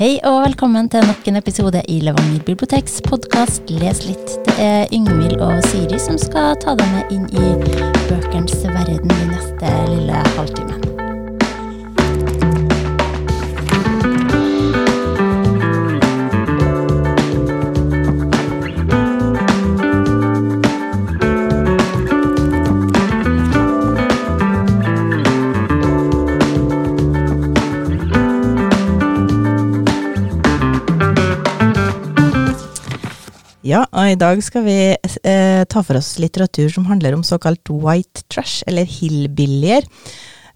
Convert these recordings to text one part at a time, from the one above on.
Hei og velkommen til nok en episode i Levanger biblioteks podkast Les litt. Det er Yngvild og Siri som skal ta deg med inn i bøkenes verden de neste lille halvtimen. Ja, og i dag skal vi eh, ta for oss litteratur som handler om såkalt white trash, eller hillbillier.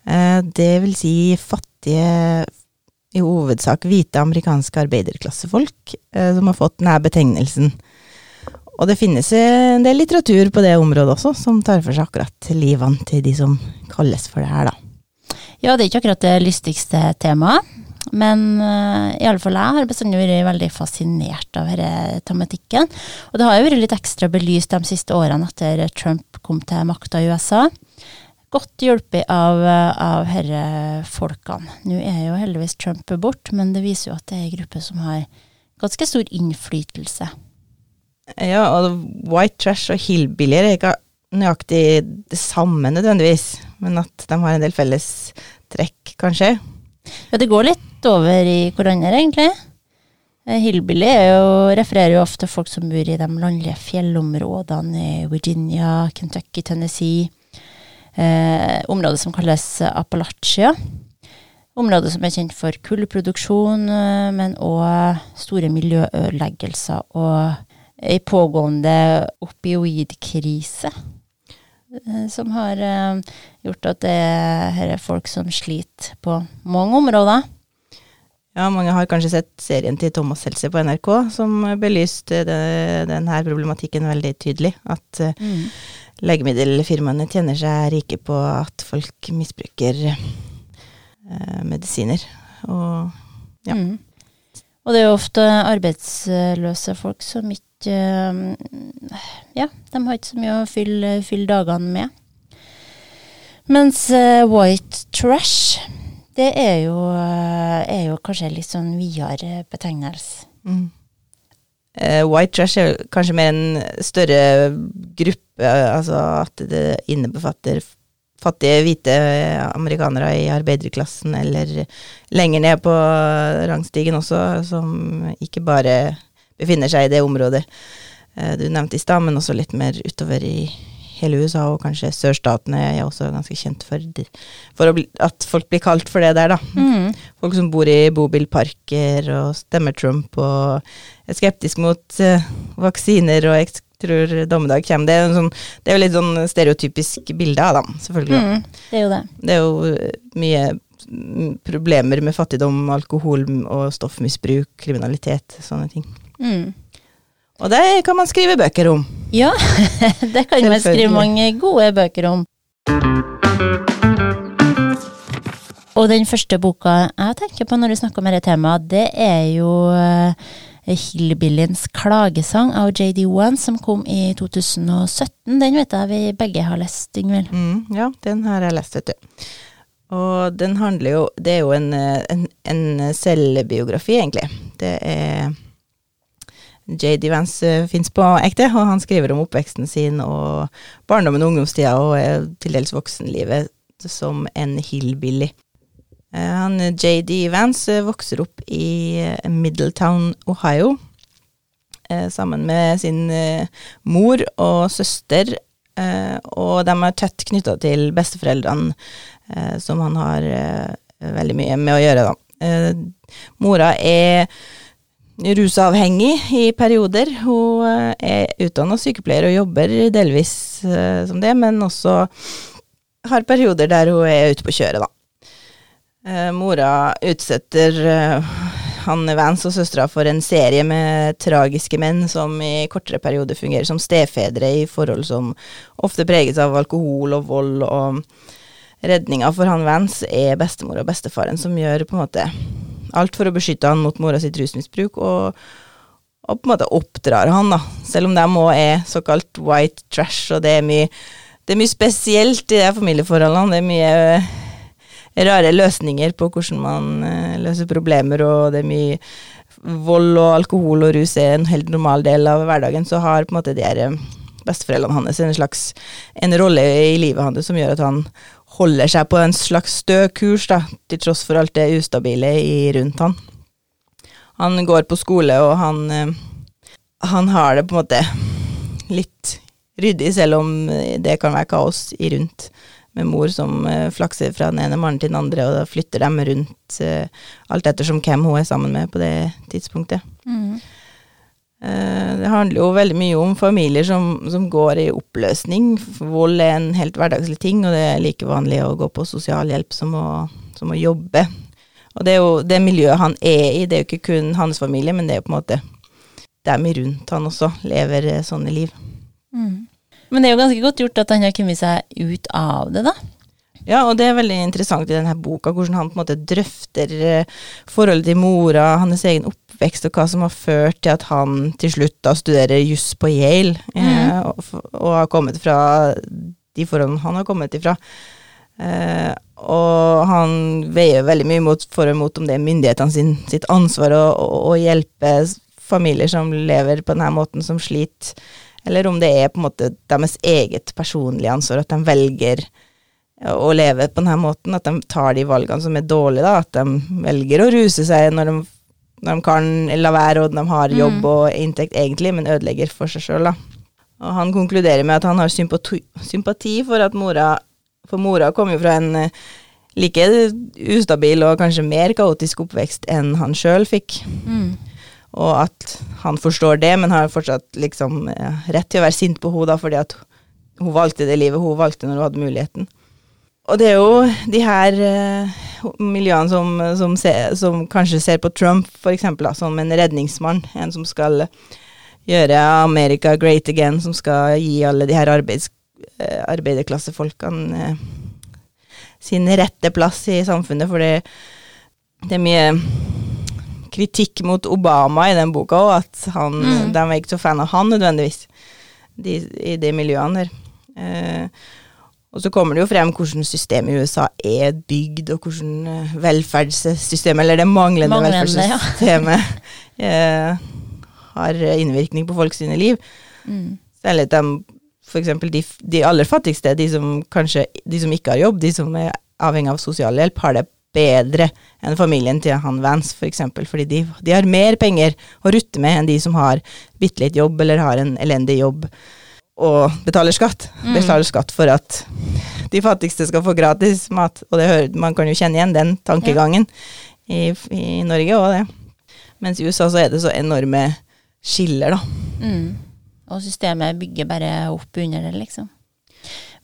Eh, det vil si fattige, i hovedsak hvite amerikanske arbeiderklassefolk, eh, som har fått denne betegnelsen. Og det finnes en del litteratur på det området også, som tar for seg akkurat livene til de som kalles for det her, da. Ja, det er ikke akkurat det lystigste temaet. Men uh, fall jeg har bestandig vært veldig fascinert av denne tematikken. Og det har jo vært litt ekstra belyst de siste årene etter Trump kom til makta i USA. Godt hjulpet av, av disse folkene. Nå er jo heldigvis Trump bort, men det viser jo at det er en gruppe som har ganske stor innflytelse. Ja, og white trash og hillbillier er ikke nøyaktig det samme nødvendigvis, men at de har en del felles trekk, kanskje. Ja, det går litt over i hverandre, egentlig. Hillbilly hillbilly jo, refererer jo ofte folk som bor i de landlige fjellområdene i Virginia, Kentucky, Tennessee. Eh, området som kalles Appalachia. Området som er kjent for kullproduksjon, eh, men òg store miljøødeleggelser og ei pågående opioidkrise. Eh, som har eh, gjort at det er folk som sliter på mange områder. Ja, mange har kanskje sett serien til Thomas Seltzer på NRK, som belyste denne problematikken veldig tydelig. At uh, mm. legemiddelfirmaene tjener seg rike på at folk misbruker eh, medisiner. Og ja. Mm. Og det er jo ofte arbeidsløse folk som ikke Ja, de har ikke så mye å fylle, fylle dagene med. Mens uh, white trash, det er jo, er jo kanskje litt sånn videre betegnelse. Mm. Uh, white trash er kanskje mer en større gruppe, altså at det innebefatter fattige hvite amerikanere i arbeiderklassen, eller lenger ned på rangstigen også, som ikke bare befinner seg i det området eh, du nevnte i stad, men også litt mer utover i hele USA, og kanskje sørstatene er også ganske kjent for, for bli, at folk blir kalt for det der, da. Mm. Folk som bor i bobilparker og stemmer Trump og er skeptisk mot uh, vaksiner og tror dommedag kommer. Det er, sånn, det er jo litt sånn stereotypisk bilde av dem, selvfølgelig. Mm, det er jo det. Det er jo eh, mye problemer med fattigdom, alkohol og stoffmisbruk, kriminalitet, sånne ting. Mm. Og det kan man skrive bøker om. Ja, det kan man skrive mange gode bøker om. Og den første boka jeg tenker på når du snakker om dette temaet, det er jo uh, Hillbilliens klagesang av JD1 som kom i 2017. Den vet jeg vi begge har lest, Ingvild. Mm, ja, den har jeg lest, vet du. Og den handler jo Det er jo en, en, en selvbiografi, egentlig. Det er JD Vance uh, fins på ekte, og han skriver om oppveksten sin og barndommen og ungdomstida og til dels voksenlivet som en hillbilly. Eh, han JD Vance eh, vokser opp i eh, Middletown, Ohio, sammen med sin mor og søster, og de er tett knytta til besteforeldrene, som han har veldig mye med å gjøre, da. Mora er rusavhengig i perioder. Hun er utdanna sykepleier og jobber delvis som det, men også har perioder der hun er ute på kjøret, da. Eh, mora utsetter Hanne han Vance og søstera for en serie med tragiske menn som i kortere perioder fungerer som stefedre i forhold som ofte preges av alkohol og vold, og redninga for han Vance er bestemor og bestefaren som gjør på en måte alt for å beskytte han mot mora sitt rusmisbruk, og, og på en måte oppdrar han, da. Selv om de òg er såkalt white trash, og det er mye, det er mye spesielt i de familieforholdene. Det er mye rare løsninger på hvordan man eh, løser problemer, og det er mye vold og alkohol og rus er en helt normal del av hverdagen, så har på en måte de her eh, besteforeldrene hans en slags en rolle i livet hans som gjør at han holder seg på en slags stø kurs, da, til tross for alt det ustabile i, rundt han. Han går på skole, og han, eh, han har det på en måte litt ryddig, selv om det kan være kaos i rundt. Med mor som uh, flakser fra den ene mannen til den andre, og da flytter dem rundt uh, alt ettersom hvem hun er sammen med på det tidspunktet. Mm. Uh, det handler jo veldig mye om familier som, som, går i oppløsning. Vold er en helt hverdagslig ting, og det er like vanlig å gå på sosialhjelp som å, som å jobbe. Og det er jo det miljøet han er i, det er jo ikke kun hans familie, men det er jo på en måte dem rundt han også lever sånne liv. Mm. Men det er jo ganske godt gjort at han har kommet seg ut av det, da. Ja, og det er veldig interessant i denne boka, hvordan han på en måte drøfter eh, forholdet til mora, hans egen oppvekst, og hva som har ført til at han til slutt da studerer juss på Yale, mm. eh, og, og, har kommet fra de forholdene han har kommet ifra. Eh, og han veier veldig mye mot, for og mot om det er myndighetene sin, sitt ansvar å, å, å hjelpe familier som lever på denne måten, som sliter eller om det er på en måte deres eget personlige ansvar, at de velger å leve på denne måten, at de tar de valgene som er dårlige, da, at de velger å ruse seg når de, når de kan la være, og de har jobb mm. og inntekt egentlig, men ødelegger for seg sjøl, da. Og han konkluderer med at han har sympati, sympati for at mora For mora kom jo fra en eh, like ustabil og kanskje mer kaotisk oppvekst enn han sjøl fikk. Mm og at han forstår det, men har fortsatt liksom eh, rett til å være sint på henne fordi at hun valgte det livet hun valgte når hun hadde muligheten. Og det er jo de her uh, miljøene som, som, se, som, kanskje ser på Trump for eksempel, da, som en redningsmann, en som skal gjøre America great again, som skal gi alle de her arbeids, uh, arbeiderklassefolkene uh, sin rette plass i samfunnet, for det, det er mye kritikk mot Obama i den boka òg, at han, mm. de er ikke så fan av han nødvendigvis, de, i de miljøene der. Eh, og så kommer det jo frem hvordan systemet i USA er bygd, og hvordan eh, velferdssystemet, eller det manglende, manglende velferdssystemet, ja. eh, har innvirkning på folks sine liv. Mm. Særlig de, for eksempel de, de, aller fattigste, de som kanskje de som ikke har jobb, de som er avhengig av sosialhjelp, har det bedre enn familien til han Vance, f.eks., for eksempel, fordi de, de, har mer penger å rutte med enn de som har bitte litt jobb eller har en elendig jobb og betaler skatt. Mm. Betaler skatt for at de fattigste skal få gratis mat, og hører, man kan jo kjenne igjen den tankegangen ja. i, i, Norge òg, det. Mens i USA så er det så enorme skiller, da. Mm. Og systemet bygger bare opp under det, liksom.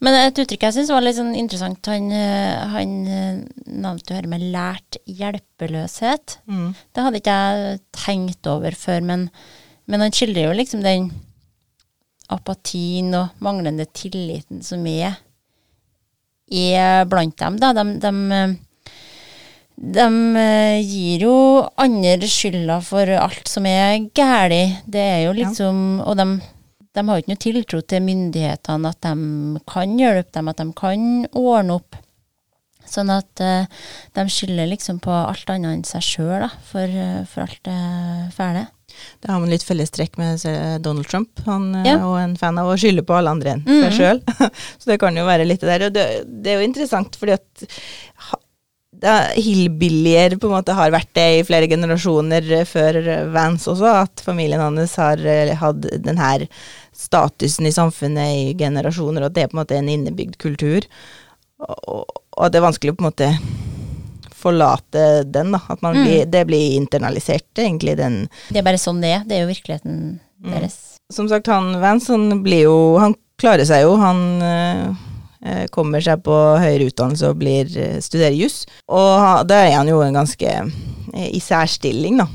Men et uttrykk jeg syns var litt sånn interessant, han, eh, han eh, nevnte jo her med lært hjelpeløshet. Mm. Det hadde ikke jeg tenkt over før, men, men han skildrer jo liksom den apatien og manglende tilliten som er, er blant dem. Da. De, de, de, gir jo andre skylda for alt som er galt. Det er jo liksom ja. Og de de har ikke noe tiltro til myndighetene, at de kan hjelpe dem, at de kan ordne opp. Sånn at uh, de skylder liksom på alt annet enn seg sjøl for, uh, for, alt det fæle. Det har man litt fellestrekk med Donald Trump. Han er ja. jo en fan av å skylde på alle andre enn mm seg sjøl. Så det kan jo være litt der. Og det, det er jo interessant, fordi at hillbillier på en måte har vært det i flere generasjoner før Vance også, at familien hans har hatt den her statusen i samfunnet i generasjoner, og at det er på en måte en innebygd kultur. Og, og det er vanskelig å på en måte forlate den, da. At mm. blir, det blir internalisert, egentlig, den Det er bare sånn det er. Det er jo virkeligheten mm. deres. Som sagt, han Vance, han blir jo Han klarer seg jo. Han øh, kommer seg på høyere utdannelse og blir, eh, studerer juss. Og da er han jo en ganske i særstilling, da.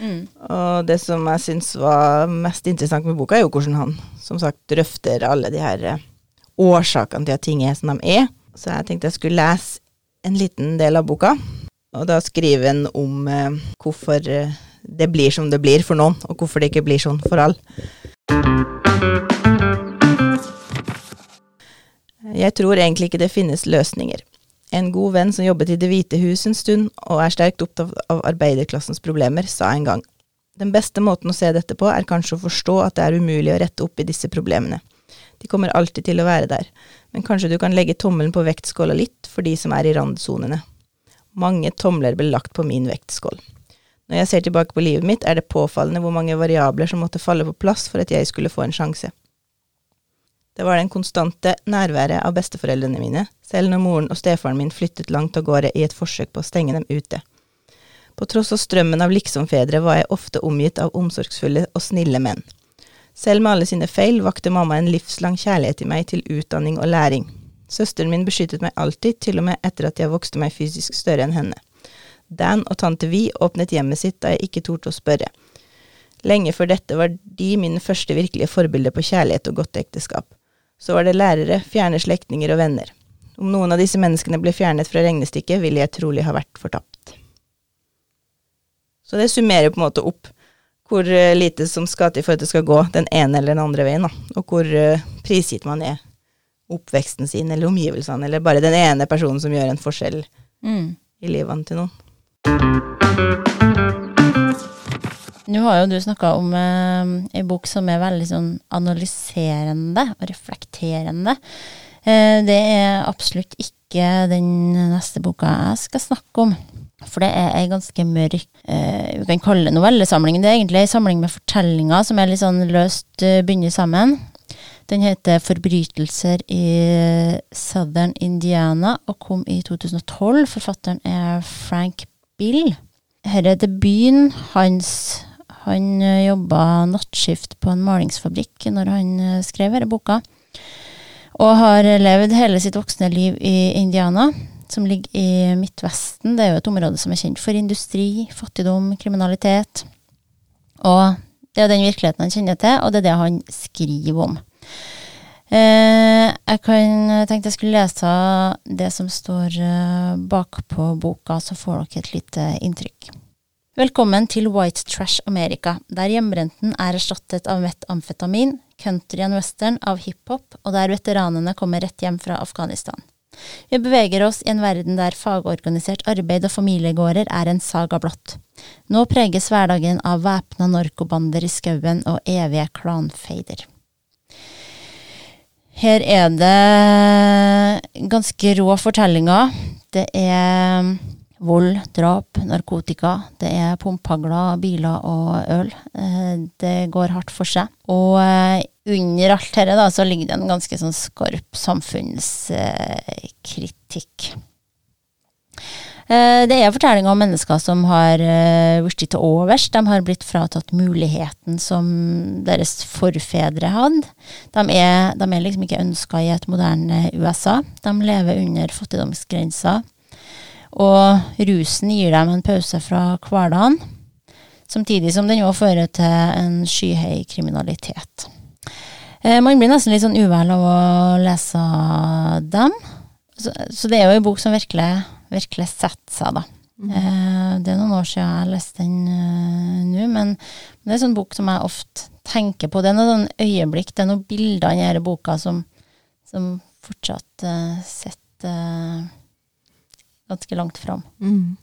Mm. Og det som jeg syns var mest interessant med boka, er jo hvordan han som sagt drøfter alle de her eh, årsakene til at ting er som de er. Så jeg tenkte jeg skulle lese en liten del av boka. Og da skriver han om eh, hvorfor eh, det blir som det blir for noen, og hvorfor det ikke blir sånn for alle. Jeg tror egentlig ikke det finnes løsninger. En god venn som jobbet i Det hvite hus en stund, og er sterkt opptatt av arbeiderklassens problemer, sa en gang den beste måten å se dette på, er kanskje å forstå at det er umulig å rette opp i disse problemene. De kommer alltid til å være der, men kanskje du kan legge tommelen på vektskåla litt for de som er i randsonene. Mange tomler ble lagt på min vektskål. Når jeg ser tilbake på livet mitt, er det påfallende hvor mange variabler som måtte falle på plass for at jeg skulle få en sjanse. Det var den konstante nærværet av besteforeldrene mine, selv når moren og stefaren min flyttet langt av gårde i et forsøk på å stenge dem ute. På tross av strømmen av liksomfedre var jeg ofte omgitt av omsorgsfulle og snille menn. Selv med alle sine feil vakte mamma en livslang kjærlighet i meg til utdanning og læring. Søsteren min beskyttet meg alltid, til og med etter at jeg vokste meg fysisk større enn henne. Dan og tante Vi åpnet hjemmet sitt da jeg ikke torde å spørre. Lenge før dette var de mine første virkelige forbilder på kjærlighet og godt ekteskap. Så var det lærere, fjerne slektninger og venner. Om noen av disse menneskene ble fjernet fra regnestykket, ville jeg trolig ha vært fortapt. Så det summerer på en måte opp hvor eh, lite som skal til for at det skal gå den ene eller den andre veien, da. og hvor uh, prisgitt man er oppveksten sin eller omgivelsene, eller bare den ene personen som gjør en forskjell mm. i livene til noen. Nå har jo du snakka om eh, ei bok som er veldig sånn analyserende og reflekterende. Eh, det er absolutt ikke den neste boka jeg skal snakke om. For det er ei ganske mørk eh, Vi kan kalle det novellesamling. Det er egentlig ei samling med fortellinger som er litt sånn løst uh, bundet sammen. Den heter 'Forbrytelser i Southern Indiana' og kom i 2012. Forfatteren er Frank Bill. Her er debuten hans han eh, jobba nattskift på en malingsfabrikk når han eh, skrev denne boka. Og har levd hele sitt voksne liv i Indiana, som ligger i Midtvesten. Det er jo et område som er kjent for industri, fattigdom, kriminalitet. Og det er den virkeligheten han kjenner til, og det er det han skriver om. Eh, jeg kan tenkte jeg skulle lese det som står bakpå boka, så får dere et lite inntrykk. Velkommen til White Trash America, der hjemmebrenten er erstattet av metamfetamin, country and western av hiphop, og der veteranene kommer rett hjem fra Afghanistan. Vi beveger oss i en verden der fagorganisert arbeid og familiegårder er en saga blått. Nå preges hverdagen av væpna narkobander i skauen og evige klanfeider. Her er det ganske rå fortellinger. Det er vold, drap, narkotika. Det er pumphagler, biler og øl. Eh, det går hardt for seg. Og eh, under alt dette da, så ligger det en ganske sånn skarp samfunnskritikk. Eh, det er fortellinger om mennesker som har blitt til overs. De har blitt fratatt muligheten som deres forfedre hadde. De er, de er liksom ikke ønska i et moderne USA. De lever under fattigdomsgrensa. Og rusen gir dem en pause fra hverdagen, samtidig som den òg fører til en skyhøy kriminalitet. Eh, man blir nesten litt sånn uvel av å lese dem. Så, så det er jo en bok som virkelig, virkelig setter seg, da. Mm. Eh, det er noen år siden jeg leste den uh, nå, men, men, det er en sånn bok som jeg ofte tenker på. Det er noen øyeblikk, det er noen bilder i denne boka som, som fortsatt uh, sitter uh, ganske langt fram. Mm.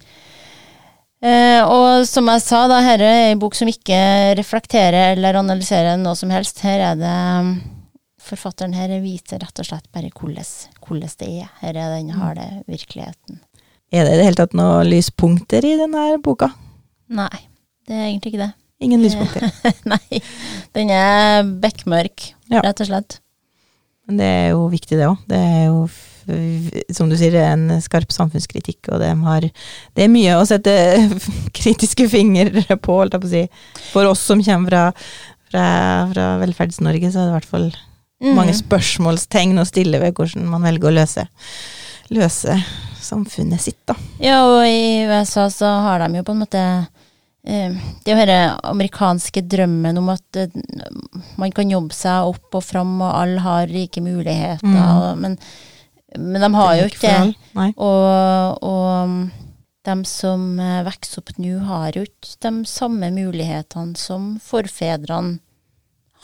Eh, og som jeg sa, da, her er ei bok som ikke reflekterer eller analyserer noe som helst. Her er det Forfatteren her viser rett og slett bare hvordan, det er. Her er den harde virkeligheten. Er det i det hele tatt noen lyspunkter i denne boka? Nei, det er egentlig ikke det. Ingen lyspunkter? Nei. Den er bekmørk, ja. rett og slett. Men det er jo viktig, det òg. Det er jo som du sier, en skarp samfunnskritikk, og de har Det er mye å sette kritiske fingre på, holdt jeg på å si. For oss som kommer fra, fra, fra Velferds-Norge, så er det i hvert fall mm. mange spørsmålstegn å stille ved hvordan man velger å løse, løse samfunnet sitt, da. Ja, og i USA så har de jo på en måte eh, det å høre amerikanske drømmen om at eh, man kan jobbe seg opp og fram, og alle har rike muligheter. Mm. Men men de har jo ikke det. Og, og de som eh, vokser opp nå, har jo ikke de samme mulighetene som forfedrene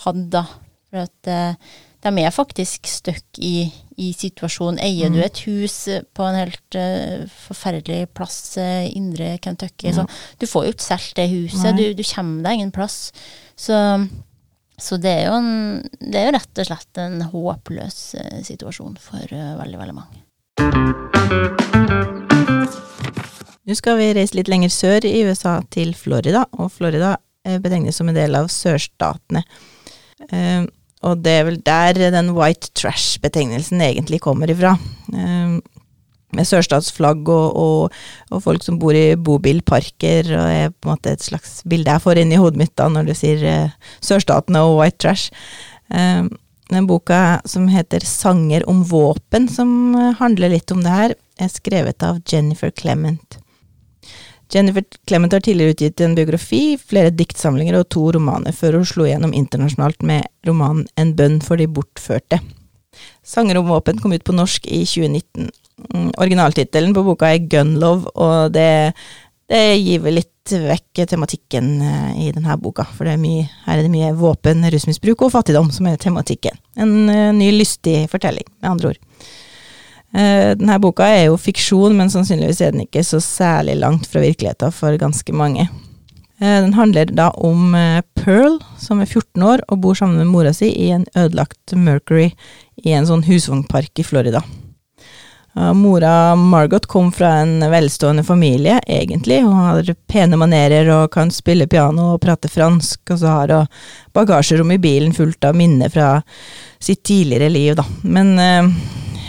hadde. For at eh, de er faktisk stuck i, i situasjonen. Eier du et hus på en helt uh, forferdelig plass, uh, indre Kentucky, så du får jo ikke solgt det huset. Du, du, kommer deg ingen plass. Så, så det, er en, det, er jo rett og slett en håpløs uh, situasjon for veldig, veldig mange. Nå skal vi reise litt lenger sør i USA, til Florida, og Florida betegnes som en del av sørstatene. Og det er vel der den white trash-betegnelsen egentlig kommer ifra. Med sørstatsflagg og, og, og, folk som bor i bobilparker, og er på en måte et slags bilde jeg får inn i hodet mitt da når du sier eh, sørstatene og white trash. Eh, den boka som heter Sanger om våpen, som uh, handler litt om det her, er skrevet av Jennifer Clement. Jennifer Clement har tidligere utgitt en biografi, flere diktsamlinger og to romaner, før hun slo gjennom internasjonalt med romanen En bønn for de bortførte. Sanger om våpen kom ut på norsk i 2019. Mm, originaltittelen på boka er Gunlove, og det, det gir vel litt vekk tematikken eh, i denne boka, for er mye, her er det mye våpen, rusmisbruk og fattigdom som er tematikken. En uh, ny, lystig fortelling, med andre ord. Uh, denne boka er jo fiksjon, men sannsynligvis er den ikke så særlig langt fra virkeligheten for ganske mange. Den handler da om Pearl, som er 14 år og bor sammen med mora si i en ødelagt Mercury i en sånn husvognpark i Florida. Mora Margot kom fra en velstående familie, egentlig. Hun har pene manerer og kan spille piano og prate fransk, og så har hun bagasjerom i bilen fullt av minner fra sitt tidligere liv, da. Men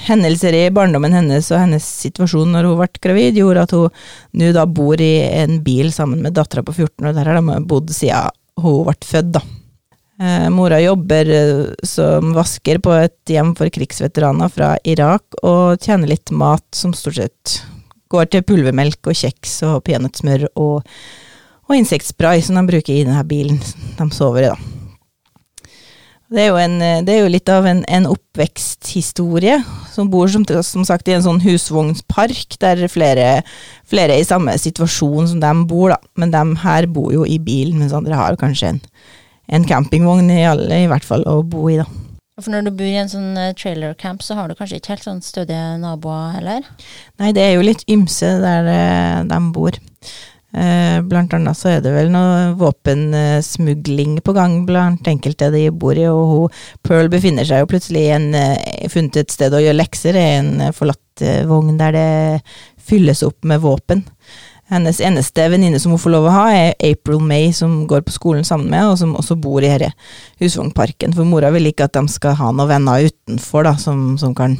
hendelser i barndommen hennes og hennes situasjon når hun ble gravid, gjorde at hun nå da bor i en bil sammen med dattera på 14, og der har de bodd siden hun ble født, da. Eh, mora jobber eh, som vasker på et hjem for krigsveteraner fra Irak, og tjener litt mat som stort sett går til pulvermelk og kjeks og peanøttsmør og, og insektspray som de bruker i denne bilen de sover i, da. Det er en, det er jo litt av en, en, oppveksthistorie, som bor som, som, sagt i en sånn husvognspark, der flere, flere er i samme situasjon som dem bor, da. Men dem her bor jo i bil, mens andre har kanskje en, en campingvogn i alle, i hvert fall, å bo i, da. For når du bor i en sånn trailercamp, trailer camp, så har du kanskje ikke helt sånn stødige naboer heller? Nei, det er jo litt ymse der eh, de bor. Eh, blant annet så er det vel noe våpensmugling på gang blant enkelte de bor i, og hun, Pearl befinner seg jo plutselig i en, eh, funnet et sted å gjøre lekser, i en eh, forlatt vogn der det fylles opp med våpen. Hennes eneste venninne som hun får lov å ha, er April May, som går på skolen sammen med, og som også bor i denne husvognparken. For mora vil ikke at de skal ha noen venner utenfor da, som, som kan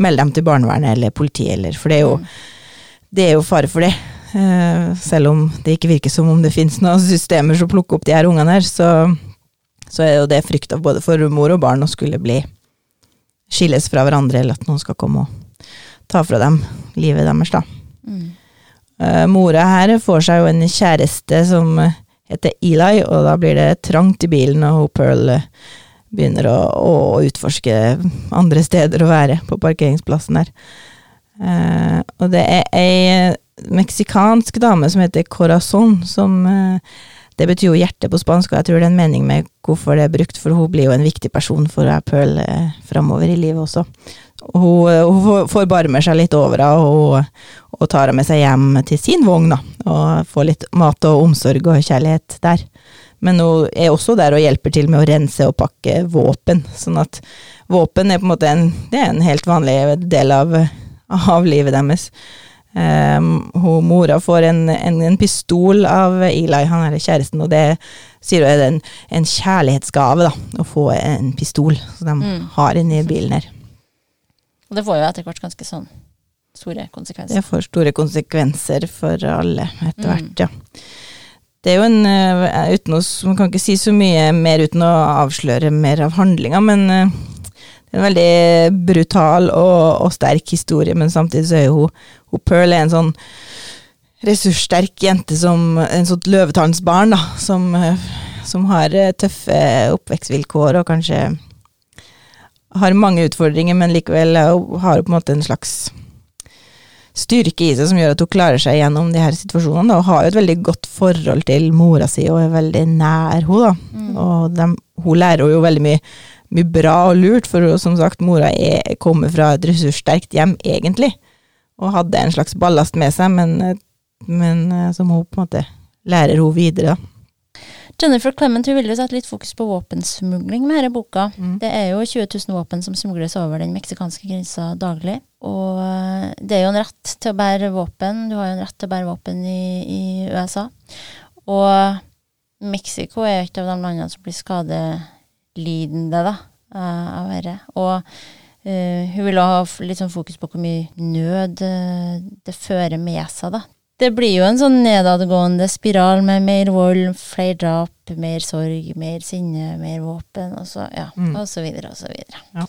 melde dem til barnevernet eller politiet, eller For det er jo, mm. det er jo fare for det. Uh, selv om det ikke virker som om det finnes noen systemer som plukker opp de her ungene her, så, så er jo det frykt av både for mor og barn å skulle bli skilles fra hverandre, eller at noen skal komme og ta fra dem livet deres, da. Mm. Uh, mora her får seg jo en kjæreste som heter Eli, og da blir det trangt i bilen, og Pearl begynner å, å utforske andre steder å være på parkeringsplassen her. Uh, og det er ei meksikansk dame som heter Corazon, som uh, det betyr jo hjerte på spansk, og jeg tror det er en mening med hvorfor det er brukt, for hun blir jo en viktig person for Pearl uh, framover i livet også. Hun, eh, hun forbarmer seg litt over henne og, og, tar henne med seg hjem til sin vogn, og får litt mat og omsorg og kjærlighet der. Men hun er også der og hjelper til med å rense og pakke våpen, sånn at våpen er på en måte en, det er en helt vanlig del av, av livet deres. Um, hun, mora får en, en, en, pistol av Eli, han er kjæresten, og det sier hun er en, en kjærlighetsgave, da, å få en pistol som de mm. har inni bilen her. Og det får jo etter hvert ganske sånn store konsekvenser. Det får store konsekvenser for alle etter mm. hvert, ja. Det er jo en uh, uten å, Man kan ikke si så mye mer uten å avsløre mer av handlinga, men uh, en veldig brutal og, og, sterk historie, men samtidig så er jo hun, hun Pearl er en sånn ressurssterk jente som En sånt løvetannsbarn, da, som, som har tøffe oppvekstvilkår og kanskje har mange utfordringer, men likevel har på en måte en slags styrke i seg som gjør at hun klarer seg gjennom de her situasjonene. Da, og har jo et veldig godt forhold til mora si og er veldig nær henne. Da. Mm. Og de, hun lærer jo veldig mye mye bra og lurt, for som sagt, mora er, kommer fra et ressurssterkt hjem, egentlig, og hadde en slags ballast med seg, men, men som hun på en måte lærer hun videre. Jennifer Clement hun ville sette litt fokus på våpensmugling med denne boka. Mm. Det er jo 20 000 våpen som smugles over den meksikanske grensa daglig. Og eh, det er jo en rett til å bære våpen. Du har jo en rett til å bære våpen i, i USA. Og Mexico er jo et av de landene som blir skadelidende da, eh, av dette. Og uh, hun vil ha litt sånn fokus på hvor mye nød uh, det fører med seg, da det blir jo en sånn nedadgående spiral med mer vold, flere drap, mer sorg, mer sinne, mer våpen, og så, ja, mm. og så videre og så videre. Ja.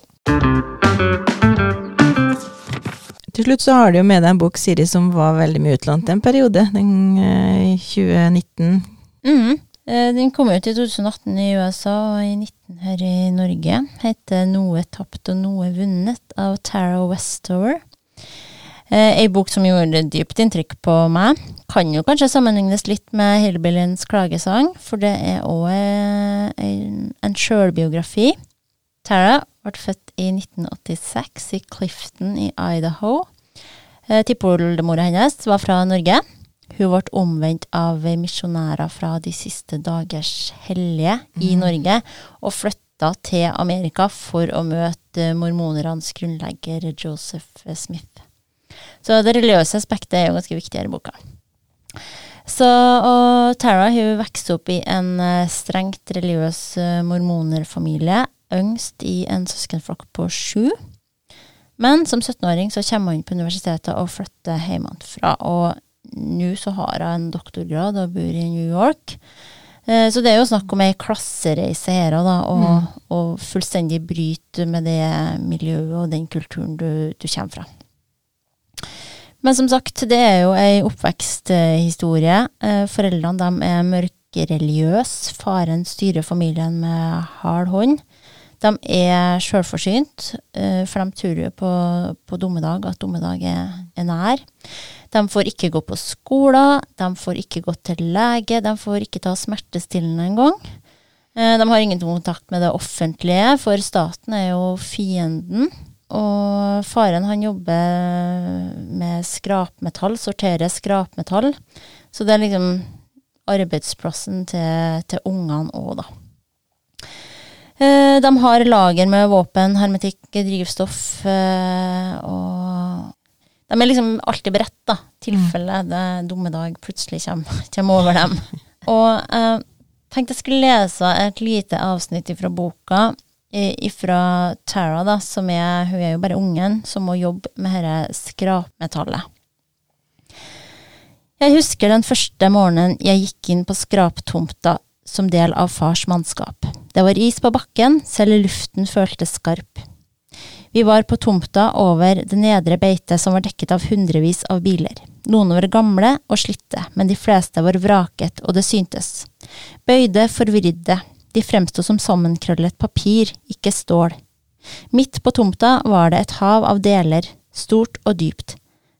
Til slutt så har du jo med deg en bok, Siri, som var veldig mye utlånt en periode, den eh, 2019. Mm. Den kom ut i 2018 i USA og i 19 her i Norge. Heter 'Noe tapt og noe vunnet' av Tara Westover. Eh, ei bok som gjorde dypt inntrykk på meg. Kan jo kanskje sammenlignes litt med Hillbilliens klagesang, for det er òg eh, en sjølbiografi. Tara ble født i 1986 i Clifton i Idaho. Eh, Tippoldemora hennes var fra Norge. Hun ble omvendt av misjonærer fra De siste dagers hellige i mm. Norge, og flytta til Amerika for å møte mormonernes grunnlegger Joseph Smith. Så det religiøse aspektet er jo ganske viktig her i boka. Så, og Tara hun vokste opp i en uh, strengt religiøs uh, mormonerfamilie, yngst i en søskenflokk på sju. Men som 17-åring så kommer hun på universitetet og flytter hjemmefra. Og nå så har hun en doktorgrad og bor i New York. Uh, så det er jo snakk om ei klassereise her, da, og, mm. og fullstendig bryte med det miljøet og den kulturen du, du kommer fra. Men som sagt, det er jo ei oppveksthistorie. Eh, foreldrene de er mørkereligiøse. Faren styrer familien med hard hånd. De er sjølforsynt, eh, for de tror jo på, på dommedag, at dommedag er, er nær. De får ikke gå på skolen, de får ikke gå til lege, de får ikke ta smertestillende engang. Eh, de har ingen kontakt med det offentlige, for staten er jo fienden. Og faren han jobber med skrapmetall, sorterer skrapmetall. Så det er liksom arbeidsplassen til, til ungene òg, da. Eh, de har lager med våpen, hermetikk, drivstoff eh, og De er liksom alltid beredt, da, tilfelle det dumme dag plutselig kommer, kommer over dem. Og jeg eh, tenkte jeg skulle lese et lite avsnitt fra boka ifra Tara, da, som er Hun er jo bare ungen som må jobbe med dette skrapmetallet. Jeg husker den første morgenen jeg gikk inn på skraptomta som del av fars mannskap. Det var is på bakken, selv luften føltes skarp. Vi var på tomta over det nedre beitet som var dekket av hundrevis av biler. Noen var gamle og slitte, men de fleste var vraket, og det syntes. Bøyde, forvridde, de fremsto som sammenkrøllet papir, ikke stål. Midt på tomta var det et hav av deler, stort og dypt.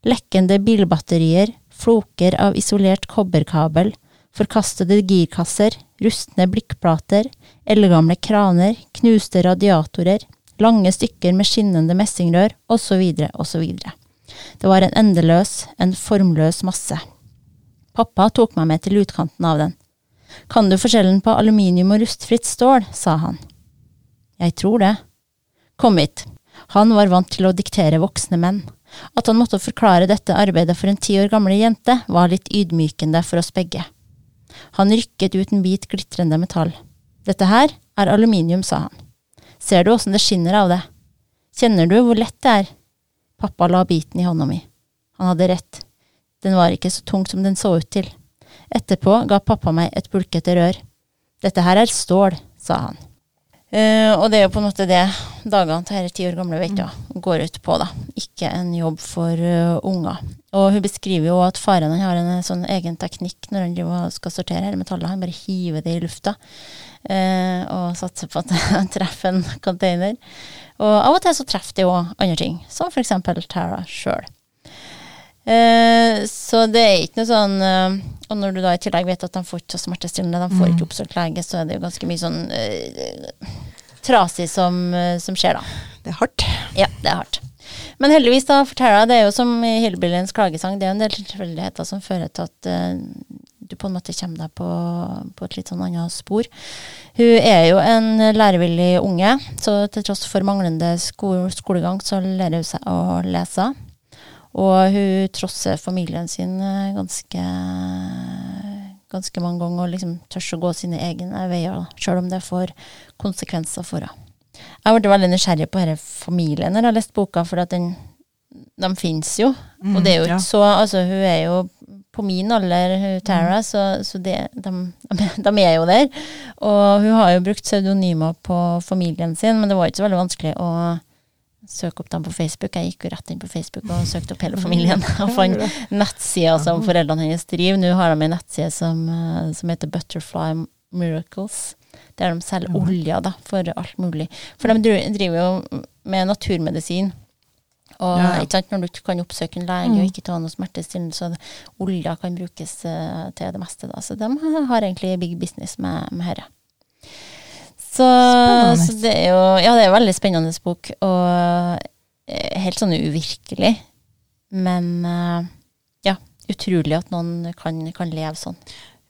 Lekkende bilbatterier, floker av isolert kobberkabel, forkastede girkasser, rustne blikkplater, eldgamle kraner, knuste radiatorer, lange stykker med skinnende messingrør, osv., osv. Det var en endeløs, en formløs masse. Pappa tok meg med til utkanten av den. Kan du forskjellen på aluminium og rustfritt stål? sa han. Jeg tror det. Kom hit. Han var vant til å diktere voksne menn. At han måtte forklare dette arbeidet for en ti år gamle jente, var litt ydmykende for oss begge. Han rykket ut en bit glitrende metall. Dette her er aluminium, sa han. Ser du åssen det skinner av det? Kjenner du hvor lett det er? Pappa la biten i hånda mi. Han hadde rett. Den var ikke så tung som den så ut til. Etterpå ga pappa meg et bulkete rør. Dette her er stål, sa han. Uh, og det er jo på en måte det dagene til disse ti år gamle vet, mm. går ut på. da. Ikke en jobb for uh, unger. Og hun beskriver jo at faren har en eh, sånn egen teknikk når han skal sortere hele metallet. Han bare hiver det i lufta uh, og satser på at det treffer en container. Og av og til så treffer det jo andre ting, som f.eks. Tara sjøl. Eh, så det er ikke noe sånn uh, Og når du da i tillegg vet at de får ikke smertestillende, de får mm. ikke oppsøkt lege, så er det jo ganske mye sånn uh, trasig som, eh, som skjer, da. Det er hardt. Ja, det er hardt. Men heldigvis, da, forteller jeg, det er jo som i Hillbilliens klagesang, det er jo en del tilfeldigheter som fører til at eh, du på en måte kommer deg på, på et litt sånn annet spor. Hun er jo en lærevillig unge, så til tross for manglende sko skolegang, så lærer hun seg å lese. Og hun trosser familien sin eh, ganske, ganske mange ganger og liksom tør å gå sine egne veier, sjøl om det får konsekvenser for henne. Jeg ble veldig nysgjerrig på denne familien når jeg har lest boka, for at den, de finnes jo. Mm, og det er jo ja. ikke så Altså, hun er jo på min alder, hun Tara, Mm. så, så det, de, de, de er jo der. Og hun har jo brukt pseudonymer på familien sin, men det var ikke så veldig vanskelig å søke opp dem på Facebook. Jeg gikk jo rett inn på Facebook og søkte opp hele familien og fant nettsider som foreldrene hennes driver. Nå har de en nettside som, eh, som heter Butterfly Miracles. Der de selger olja da, for alt mulig. For de driver jo med naturmedisin. Og Ja, ja. sant, når du ikke kan oppsøke en lege Mm. og ikke ta noe smertestillende, så olja kan brukes eh, til det meste. Da. Så de har egentlig big business med, med dette. Så, så det er jo Ja, det er en veldig spennende bok, og eh, helt sånn uvirkelig. Men eh, ja, utrolig at noen kan, kan leve sånn.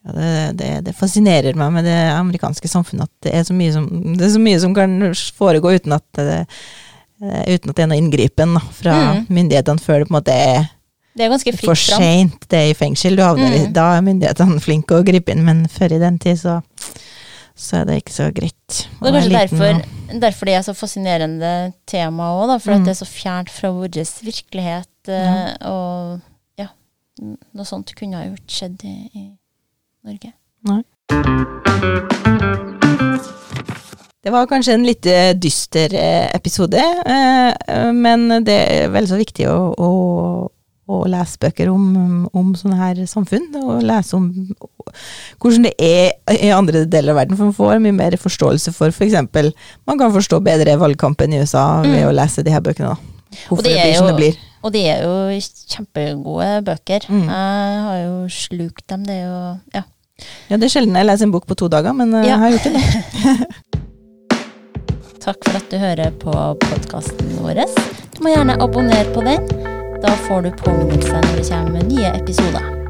Ja, det, det, det fascinerer meg med det amerikanske samfunnet at det er så mye som, det så mye som kan foregå uten at det, eh, uten at det er noe inngripen fra Mm. myndighetene før det på en måte er Det er ganske fritt For seint. Det er i fengsel du havner. Mm. Da er myndighetene flinke å gripe inn, men før i den tid så, så er det ikke så greit. Og det er kanskje derfor, derfor det er så fascinerende tema òg, for Mm. at det er så fjernt fra vår virkelighet. eh, Og ja, noe sånt kunne ha gjort skjedd i, i Norge. Det var kanskje en litt eh, dyster eh, episode, men det er vel så viktig å, å, å lese bøker om, om sånne her samfunn, og lese om hvordan det er i andre deler av verden, for man får mye mer forståelse for f.eks. eksempel man kan forstå bedre valgkampen i USA ved Mm. å lese de her bøkene. da. Hvorfor det det, blir som jo- det blir. Og de er jo kjempegode bøker. Mm. Jeg har jo slukt dem. Det er jo Ja. Ja, Det er sjelden jeg leser en bok på to dager, men eh, Ja. jeg har gjort det. Takk for at du hører på podkasten vår. Du må gjerne abonnere på den. Da får du påminnelse når det kommer nye episoder.